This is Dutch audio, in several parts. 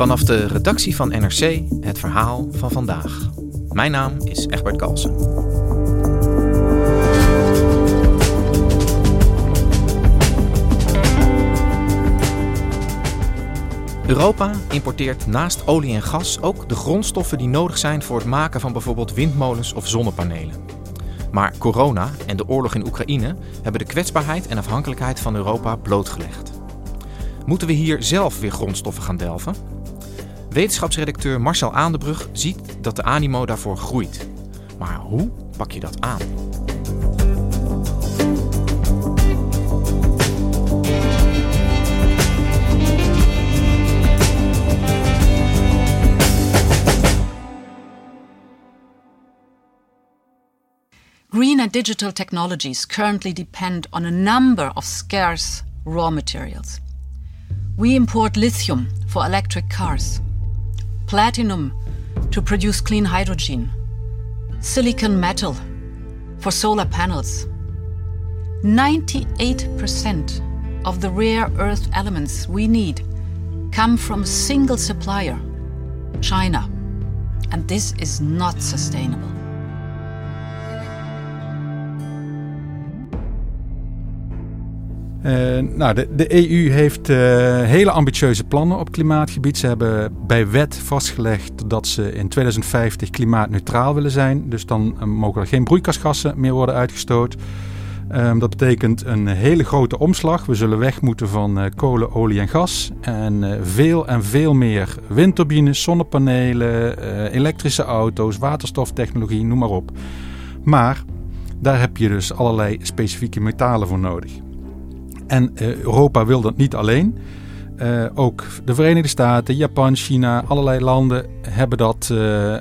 Vanaf de redactie van NRC het verhaal van vandaag. Mijn naam is Egbert Kalsen. Europa importeert naast olie en gas ook de grondstoffen die nodig zijn voor het maken van bijvoorbeeld windmolens of zonnepanelen. Maar corona en de oorlog in Oekraïne hebben de kwetsbaarheid en afhankelijkheid van Europa blootgelegd. Moeten we hier zelf weer grondstoffen gaan delven? Wetenschapsredacteur Marcel Aandebrug ziet dat de animo daarvoor groeit. Maar hoe pak je dat aan? Green and digital technologies currently depend on a number of scarce raw materials. We import lithium for electric cars, platinum to produce clean hydrogen, silicon metal for solar panels. 98% of the rare earth elements we need come from a single supplier, China. And this is not sustainable. Uh, nou, de, de, EU heeft uh, hele ambitieuze plannen op klimaatgebied. Ze hebben bij wet vastgelegd dat ze in 2050 klimaatneutraal willen zijn. Dus dan uh, mogen er geen broeikasgassen meer worden uitgestoot. Um, dat betekent een hele grote omslag. We zullen weg moeten van kolen, olie en gas. En veel en veel meer windturbines, zonnepanelen, elektrische auto's, waterstoftechnologie, noem maar op. Maar daar heb je dus allerlei specifieke metalen voor nodig. En uh, Europa wil dat niet alleen. Uh, ook de Verenigde Staten, Japan, China, allerlei landen hebben dat uh,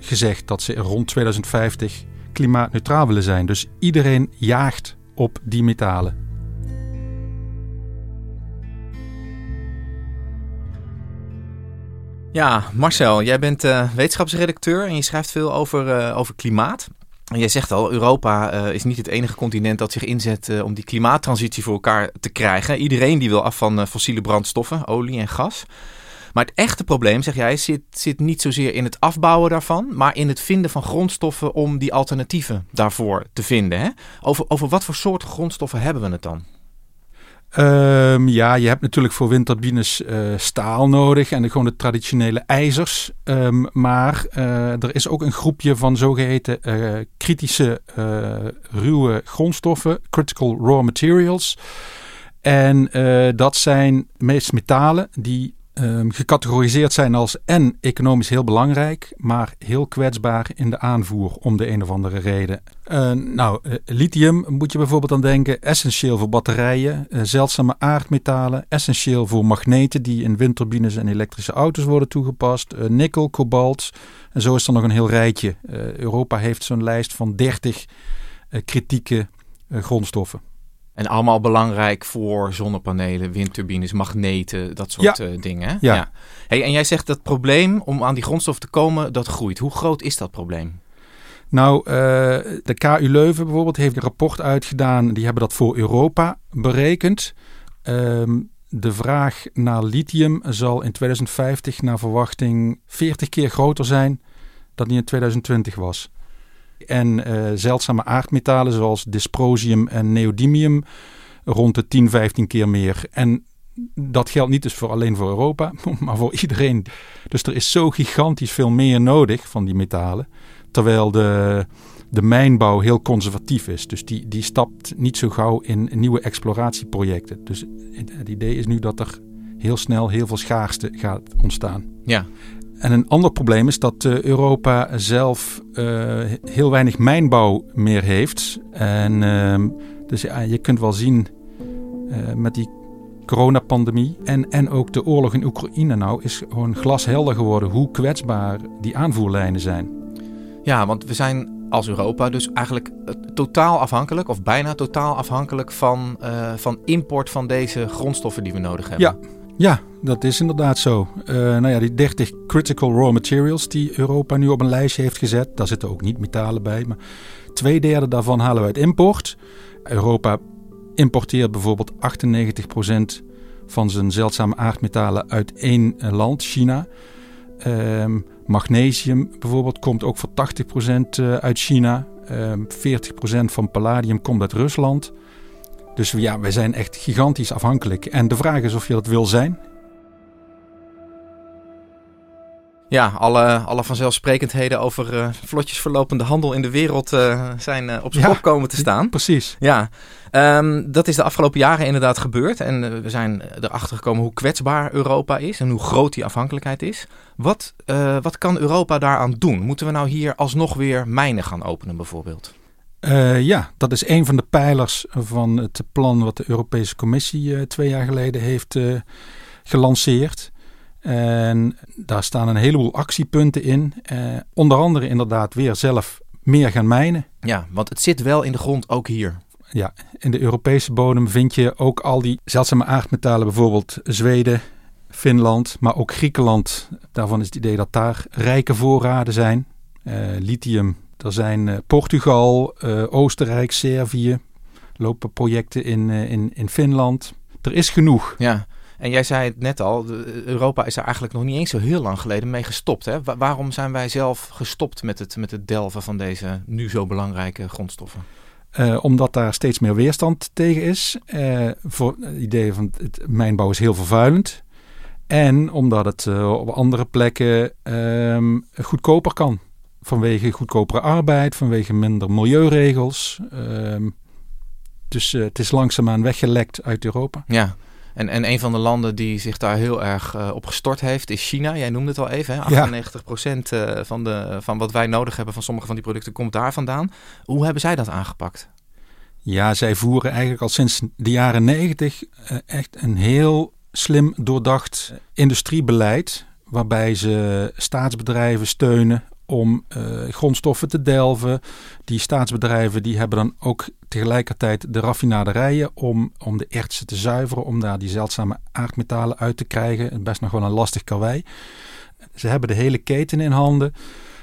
gezegd dat ze rond 2050 klimaatneutraal willen zijn. Dus iedereen jaagt op die metalen. Ja, Marcel, jij bent wetenschapsredacteur en je schrijft veel over, over klimaat. Jij zegt al, Europa uh, is niet het enige continent dat zich inzet uh, om die klimaattransitie voor elkaar te krijgen. Iedereen die wil af van uh, fossiele brandstoffen, olie en gas. Maar het echte probleem, zeg jij, zit, zit niet zozeer in het afbouwen daarvan, maar in het vinden van grondstoffen om die alternatieven daarvoor te vinden. Hè? Over, over wat voor soort grondstoffen hebben we het dan? Um, ja, je hebt natuurlijk voor windturbines uh, staal nodig en de, gewoon de traditionele ijzers. Um, maar uh, er is ook een groepje van zogeheten uh, kritische ruwe grondstoffen, critical raw materials. En dat zijn meest metalen die um, gecategoriseerd zijn als en economisch heel belangrijk, maar heel kwetsbaar in de aanvoer om de een of andere reden. Uh, nou, uh, lithium moet je bijvoorbeeld aan denken, essentieel voor batterijen, uh, zeldzame aardmetalen, essentieel voor magneten die in windturbines en elektrische auto's worden toegepast, nikkel, kobalt. En zo is er nog een heel rijtje. Europa heeft zo'n lijst van 30 kritieke grondstoffen. En allemaal belangrijk voor zonnepanelen, windturbines, magneten, dat soort ja. uh, dingen. Ja. ja. Hey, en jij zegt dat probleem om aan die grondstof te komen, dat groeit. Hoe groot is dat probleem? Nou, uh, de KU Leuven bijvoorbeeld heeft een rapport uitgedaan. Die hebben dat voor Europa berekend. Um, de vraag naar lithium zal in 2050 naar verwachting 40 keer groter zijn dan die in 2020 was. En uh, zeldzame aardmetalen zoals dysprosium en neodymium rond de 10, 15 keer meer. En dat geldt niet dus voor alleen voor Europa, maar voor iedereen. Dus er is zo gigantisch veel meer nodig van die metalen. Terwijl de, de mijnbouw heel conservatief is. Dus die, die stapt niet zo gauw in nieuwe exploratieprojecten. Dus het idee is nu dat er heel snel heel veel schaarste gaat ontstaan. Ja. En een ander probleem is dat uh, Europa zelf uh, heel weinig mijnbouw meer heeft. En uh, dus ja, je kunt wel zien uh, met die coronapandemie en, en ook de oorlog in Oekraïne nou is gewoon glashelder geworden hoe kwetsbaar die aanvoerlijnen zijn. Ja, want we zijn als Europa dus eigenlijk totaal afhankelijk, of bijna totaal afhankelijk van, van import van deze grondstoffen die we nodig hebben. Ja, ja dat is inderdaad zo. Uh, nou ja, die 30 critical raw materials die Europa nu op een lijstje heeft gezet, daar zitten ook niet metalen bij, maar twee derde daarvan halen we uit import. Europa importeert bijvoorbeeld 98% van zijn zeldzame aardmetalen uit één land, China. Um, magnesium bijvoorbeeld komt ook voor 80% uit China. Um, 40% van palladium komt uit Rusland. Dus ja, wij zijn echt gigantisch afhankelijk. En de vraag is of je dat wil zijn. Ja, alle, alle vanzelfsprekendheden over uh, vlotjes verlopende handel in de wereld uh, zijn uh, op zijn kop ja, komen te staan. Precies. Ja, um, dat is de afgelopen jaren inderdaad gebeurd. En we zijn erachter gekomen hoe kwetsbaar Europa is en hoe groot die afhankelijkheid is. Wat, wat kan Europa daaraan doen? Moeten we nou hier alsnog weer mijnen gaan openen bijvoorbeeld? Ja, dat is een van de pijlers van het plan wat de Europese Commissie twee jaar geleden heeft gelanceerd. En daar staan een heleboel actiepunten in. Eh, onder andere inderdaad weer zelf meer gaan mijnen. Ja, want het zit wel in de grond ook hier. Ja, in de Europese bodem vind je ook al die zeldzame aardmetalen, bijvoorbeeld Zweden, Finland, maar ook Griekenland. Daarvan is het idee dat daar rijke voorraden zijn. Lithium, er zijn uh, Portugal, uh, Oostenrijk, Servië, lopen projecten in, in, in Finland. Er is genoeg. Ja, en jij zei het net al, Europa is er eigenlijk nog niet eens zo heel lang geleden mee gestopt. Hè? waarom zijn wij zelf gestopt met het, met het delven van deze nu zo belangrijke grondstoffen? Uh, omdat daar steeds meer weerstand tegen is. Uh, voor het idee van het mijnbouw is heel vervuilend. En omdat het uh, op andere plekken ehm, goedkoper kan. Vanwege goedkopere arbeid, vanwege minder milieuregels. Ehm, dus het is langzaamaan weggelekt uit Europa. Ja, en, en een van de landen die zich daar heel erg uh, op gestort heeft is China. Jij noemde het al even. Hè? 98% ja. van, de, van wat wij nodig hebben van sommige van die producten komt daar vandaan. Hoe hebben zij dat aangepakt? Ja, zij voeren eigenlijk al sinds de jaren 90 uh, echt een heel slim doordacht industriebeleid. Waarbij ze staatsbedrijven steunen om uh, grondstoffen te delven. Die staatsbedrijven die hebben dan ook tegelijkertijd de raffinaderijen om, om de ertsen te zuiveren, om daar die zeldzame aardmetalen uit te krijgen. Best nog wel een lastig karwei. Ze hebben de hele keten in handen.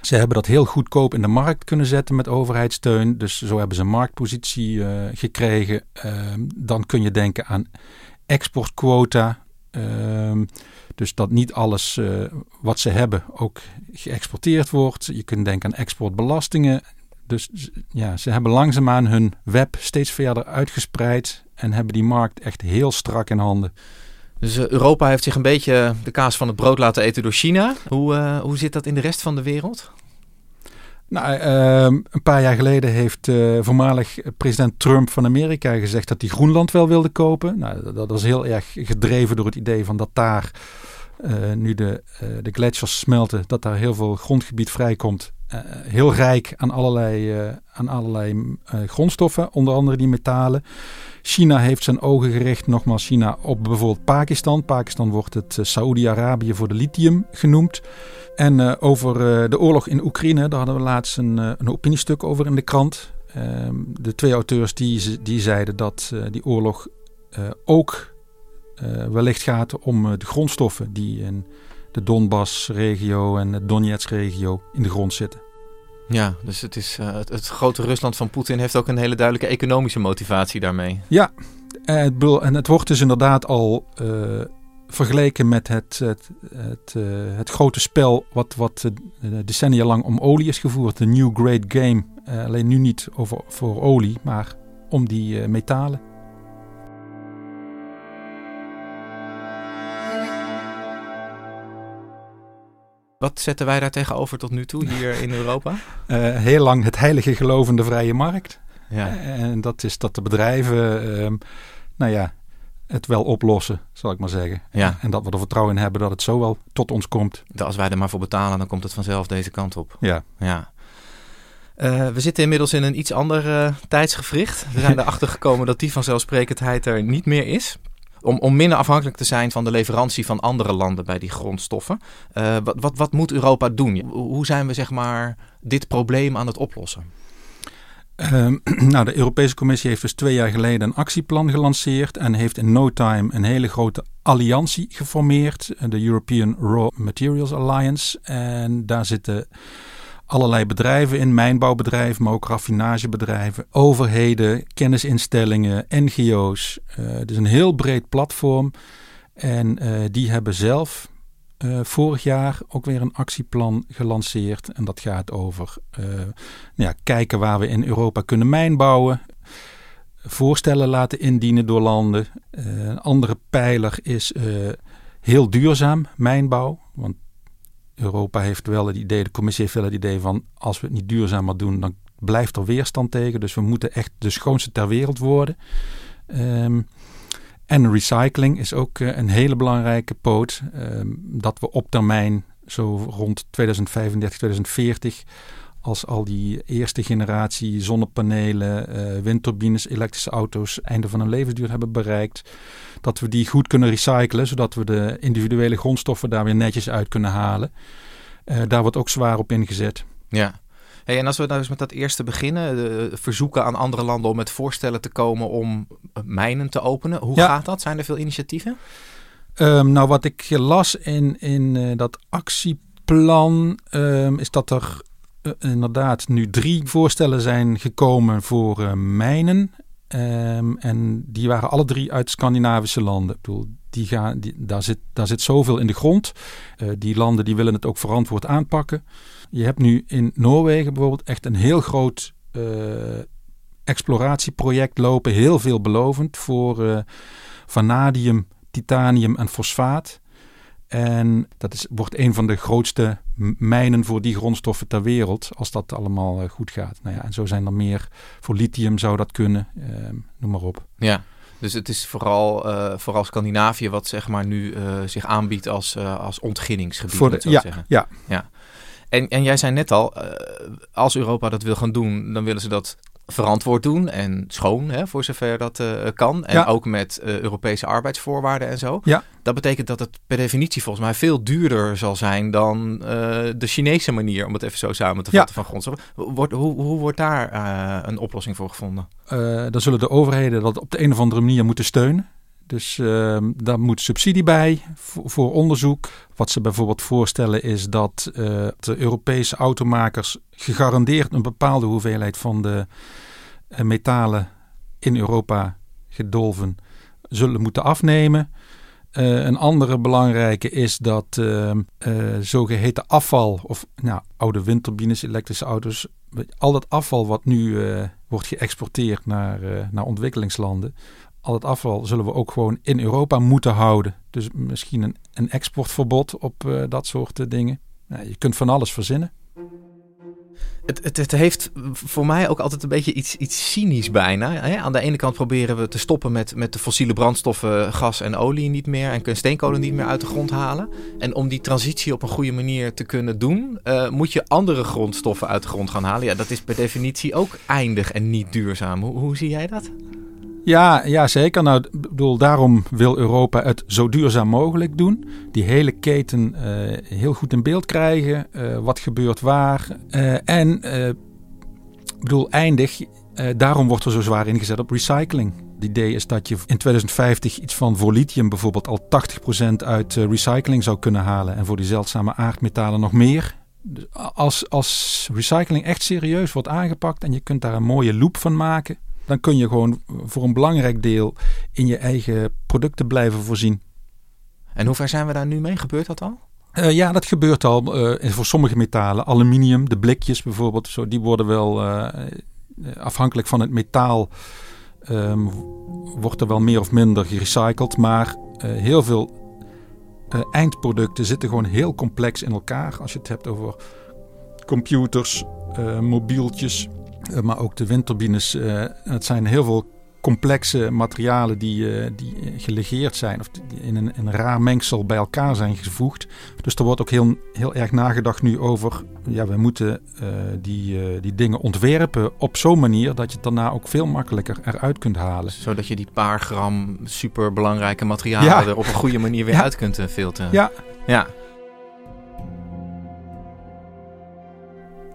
Ze hebben dat heel goedkoop in de markt kunnen zetten met overheidssteun. Dus zo hebben ze een marktpositie uh, gekregen. Uh, dan kun je denken aan exportquota. Dus dat niet alles uh, wat ze hebben ook geëxporteerd wordt. Je kunt denken aan exportbelastingen. Dus ja, ze hebben langzaamaan hun web steeds verder uitgespreid en hebben die markt echt heel strak in handen. Dus uh, Europa heeft zich een beetje de kaas van het brood laten eten door China. Hoe, uh, hoe zit dat in de rest van de wereld? Nou, uh, een paar jaar geleden heeft uh, voormalig president Trump van Amerika gezegd dat hij Groenland wel wilde kopen. Nou, dat, was heel erg gedreven door het idee van dat daar, uh, nu de, de gletsjers smelten, dat daar heel veel grondgebied vrijkomt. Heel rijk aan allerlei, aan allerlei grondstoffen, onder andere die metalen. China heeft zijn ogen gericht, nogmaals China, op bijvoorbeeld Pakistan. Pakistan wordt het Saoedi-Arabië voor de lithium genoemd. En over de oorlog in Oekraïne, daar hadden we laatst een, een opiniestuk over in de krant. Ehm, de twee auteurs die, die zeiden dat die oorlog ook wellicht gaat om de grondstoffen die in de Donbass-regio en de Donetsk-regio in de grond zitten. Ja, dus het, is, het, het, grote Rusland van Poetin heeft ook een hele duidelijke economische motivatie daarmee. Ja, het, en het wordt dus inderdaad al vergeleken met het, het, het, het, grote spel wat, wat decennia lang om olie is gevoerd. De New Great Game. Alleen nu niet over, voor olie, maar om die metalen. Wat zetten wij daar tegenover tot nu toe hier in Europa? Uh, heel lang het heilige gelovende vrije markt. Ja. En dat is dat de bedrijven, um, nou ja, het wel oplossen, zal ik maar zeggen. Ja. En dat we er vertrouwen in hebben dat het zo wel tot ons komt. Dat als wij er maar voor betalen, dan komt het vanzelf deze kant op. Ja. Ja. Uh, we zitten inmiddels in een iets ander uh, tijdsgevricht. We zijn erachter gekomen dat die vanzelfsprekendheid er niet meer is. Om, om minder afhankelijk te zijn van de leverantie van andere landen bij die grondstoffen. Uh, wat, wat, wat moet Europa doen? Hoe zijn we zeg maar dit probleem aan het oplossen? Um, nou, de Europese Commissie heeft dus twee jaar geleden een actieplan gelanceerd en heeft in no time een hele grote alliantie geformeerd, de European Raw Materials Alliance. En daar zitten allerlei bedrijven in, mijnbouwbedrijven, maar ook raffinagebedrijven, overheden, kennisinstellingen, NGO's. Uh, het is een heel breed platform en uh, die hebben zelf uh, vorig jaar ook weer een actieplan gelanceerd. En dat gaat over ja, kijken waar we in Europa kunnen mijnbouwen. Voorstellen laten indienen door landen. een andere pijler is heel duurzaam mijnbouw. Want Europa heeft wel het idee, de commissie heeft wel het idee van als we het niet duurzamer doen, dan blijft er weerstand tegen. Dus we moeten echt de schoonste ter wereld worden. Um, en recycling is ook uh, een hele belangrijke poot. Um, dat we op termijn, zo rond 2035, 2040, als al die eerste generatie zonnepanelen, uh, windturbines, elektrische auto's einde van hun levensduur hebben bereikt, dat we die goed kunnen recyclen, zodat we de individuele grondstoffen daar weer netjes uit kunnen halen. Uh, daar wordt ook zwaar op ingezet. Ja. Hey, en als we nou eens met dat eerste beginnen, de, verzoeken aan andere landen om met voorstellen te komen om mijnen te openen. Hoe ja. gaat dat? Zijn er veel initiatieven? Um, nou, wat ik las in, in uh, dat actieplan um, is dat er inderdaad nu drie voorstellen zijn gekomen voor uh, mijnen. Um, en die waren alle drie uit Scandinavische landen. Ik bedoel, die gaan, daar, zit, daar zit zoveel in de grond. Uh, die landen die willen het ook verantwoord aanpakken. Je hebt nu in Noorwegen bijvoorbeeld echt een heel groot exploratieproject lopen. Heel veelbelovend voor vanadium, titanium en fosfaat. En dat is, wordt een van de grootste mijnen voor die grondstoffen ter wereld, als dat allemaal uh, goed gaat. Nou ja, en zo zijn er meer. Voor lithium zou dat kunnen, uh, noem maar op. Ja, dus het is vooral, uh, vooral Scandinavië wat zeg maar nu zich aanbiedt als, als ontginningsgebied. Voor de, ja, zeggen. ja. ja. En, en jij zei net al, als Europa dat wil gaan doen, dan willen ze dat verantwoord doen en schoon, hè, voor zover dat uh, kan. En Ja. ook met uh, Europese arbeidsvoorwaarden en zo. Ja. Dat betekent dat het per definitie volgens mij veel duurder zal zijn dan uh, de Chinese manier, om het even zo samen te Ja. vatten van grondstoffen. Wordt, hoe, hoe wordt daar eh, een oplossing voor gevonden? Dan zullen de overheden dat op de een of andere manier moeten steunen. Dus uh, daar moet subsidie bij voor, onderzoek. Wat ze bijvoorbeeld voorstellen is dat uh, de Europese automakers gegarandeerd een bepaalde hoeveelheid van de uh, metalen in Europa gedolven zullen moeten afnemen. Uh, een andere belangrijke is dat uh, zogeheten afval, of nou, oude windturbines, elektrische auto's, al dat afval wat nu wordt geëxporteerd naar, naar ontwikkelingslanden, al het afval zullen we ook gewoon in Europa moeten houden. Dus misschien een, een exportverbod op uh, dat soort dingen. Nou, je kunt van alles verzinnen. Het, het, het, heeft voor mij ook altijd een beetje iets, iets cynisch bijna. Hè? Aan de ene kant proberen we te stoppen met, met de fossiele brandstoffen, gas en olie niet meer en steenkolen niet meer uit de grond halen. En om die transitie op een goede manier te kunnen doen, moet je andere grondstoffen uit de grond gaan halen. Ja, dat is per definitie ook eindig en niet duurzaam. Hoe, hoe zie jij dat? Ja, ja, zeker. Nou, bedoel, daarom wil Europa het zo duurzaam mogelijk doen. Die hele keten uh, heel goed in beeld krijgen. Uh, wat gebeurt waar. Uh, en, bedoel, eindig. daarom wordt er zo zwaar ingezet op recycling. Het idee is dat je in 2050 iets van voor lithium bijvoorbeeld al 80% uit recycling zou kunnen halen. En voor die zeldzame aardmetalen nog meer. Dus als, als recycling echt serieus wordt aangepakt en je kunt daar een mooie loop van maken dan kun je gewoon voor een belangrijk deel in je eigen producten blijven voorzien. En hoe ver zijn we daar nu mee? Gebeurt dat al? Uh, ja, dat gebeurt al uh, voor sommige metalen. Aluminium, de blikjes bijvoorbeeld, zo, die worden wel uh, afhankelijk van het metaal. Um, wordt er wel meer of minder gerecycled. Maar heel veel eindproducten zitten gewoon heel complex in elkaar. Als je het hebt over computers, mobieltjes, maar ook de windturbines. het zijn heel veel complexe materialen die, uh, die gelegeerd zijn of die in een, een, raar mengsel bij elkaar zijn gevoegd. Dus er wordt ook heel, heel erg nagedacht nu over, ja, we moeten uh, die, uh, die dingen ontwerpen op zo'n manier dat je het daarna ook veel makkelijker eruit kunt halen. Zodat je die paar gram superbelangrijke materialen ja. er op een goede manier weer ja. uit kunt filteren. Ja. ja.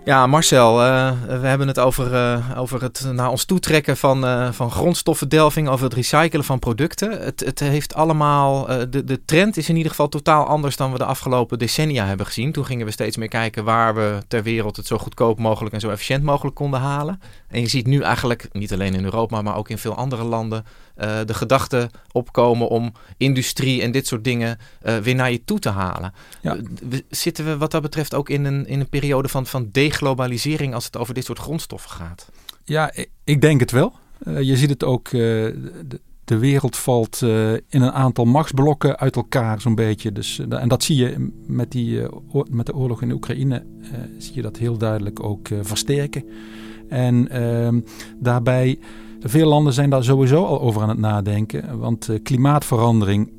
Ja, Marcel, uh, we hebben het over, uh, over het naar ons toetrekken van, uh, van grondstoffendelving, over het recyclen van producten. Het, het heeft allemaal, de, de trend is in ieder geval totaal anders dan we de afgelopen decennia hebben gezien. Toen gingen we steeds meer kijken waar we ter wereld het zo goedkoop mogelijk en zo efficiënt mogelijk konden halen. En je ziet nu eigenlijk, niet alleen in Europa, maar ook in veel andere landen, uh, de gedachte opkomen om industrie en dit soort dingen uh, weer naar je toe te halen. Ja. We, zitten we wat dat betreft ook in een, in een periode van, van deglobalisering als het over dit soort grondstoffen gaat? Ja, ik denk het wel. Uh, je ziet het ook, de, de, wereld valt in een aantal machtsblokken uit elkaar zo'n beetje. Dus, en dat zie je met, die, met de oorlog in Oekraïne, zie je dat heel duidelijk ook versterken. En ehm, daarbij veel landen zijn daar sowieso al over aan het nadenken. Want uh, klimaatverandering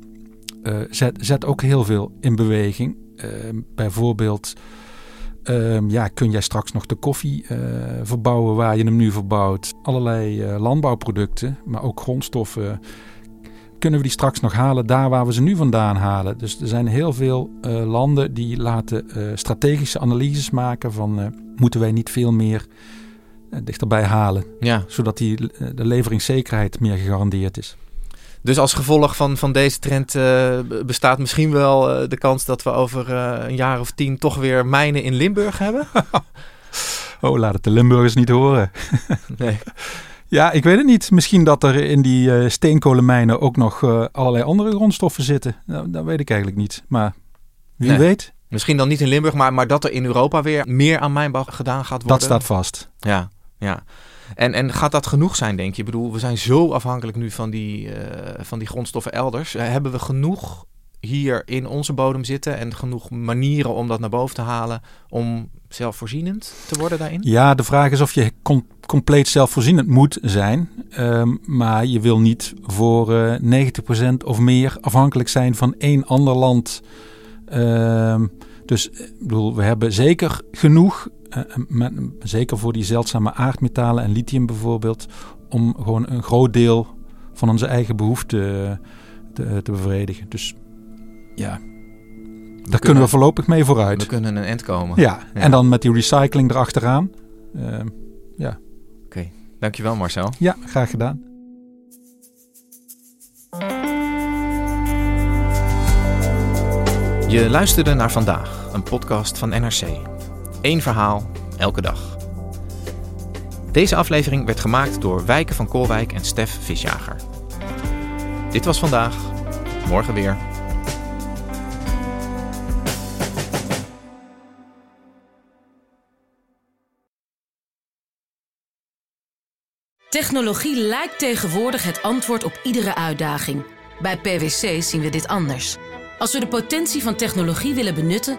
uh, zet, zet, ook heel veel in beweging. Uh, bijvoorbeeld ehm, ja, kun jij straks nog de koffie eh, verbouwen waar je hem nu verbouwt. Allerlei landbouwproducten, maar ook grondstoffen. Kunnen we die straks nog halen daar waar we ze nu vandaan halen? Dus er zijn heel veel landen die laten strategische analyses maken van moeten wij niet veel meer eh, dichterbij halen. Ja. Zodat die, eh, de leveringszekerheid meer gegarandeerd is. Dus als gevolg van, van deze trend uh, bestaat misschien wel uh, de kans dat we over uh, een jaar of tien toch weer mijnen in Limburg hebben? oh, laat het de Limburgers niet horen. nee. Ja, ik weet het niet. Misschien dat er in die steenkolenmijnen ook nog allerlei andere grondstoffen zitten. Nou, dat weet ik eigenlijk niet. Maar wie nee. weet. Misschien dan niet in Limburg, maar, maar dat er in Europa weer meer aan mijnbouw gedaan gaat worden. Dat staat vast. Ja. Ja. En, en gaat dat genoeg zijn, denk je? Ik bedoel, we zijn zo afhankelijk nu van die, uh, van die grondstoffen elders. Uh, hebben we genoeg hier in onze bodem zitten en genoeg manieren om dat naar boven te halen om zelfvoorzienend te worden daarin? Ja, de vraag is of je com compleet zelfvoorzienend moet zijn. Um, maar je wil niet voor uh, 90% of meer afhankelijk zijn van één ander land. Um, dus ik bedoel, we hebben zeker genoeg met, zeker voor die zeldzame aardmetalen en lithium bijvoorbeeld, om gewoon een groot deel van onze eigen behoeften te, te bevredigen. Dus ja, we daar kunnen, we voorlopig mee vooruit. We kunnen een eind komen. Ja, ja. en dan met die recycling erachteraan. Uh, ja. Oké, okay. dankjewel Marcel. Ja, graag gedaan. Je luisterde naar vandaag, een podcast van NRC. Eén verhaal, elke dag. Deze aflevering werd gemaakt door Wijken van Koolwijk en Stef Visjager. Dit was vandaag, morgen weer. Technologie lijkt tegenwoordig het antwoord op iedere uitdaging. Bij PwC zien we dit anders. Als we de potentie van technologie willen benutten,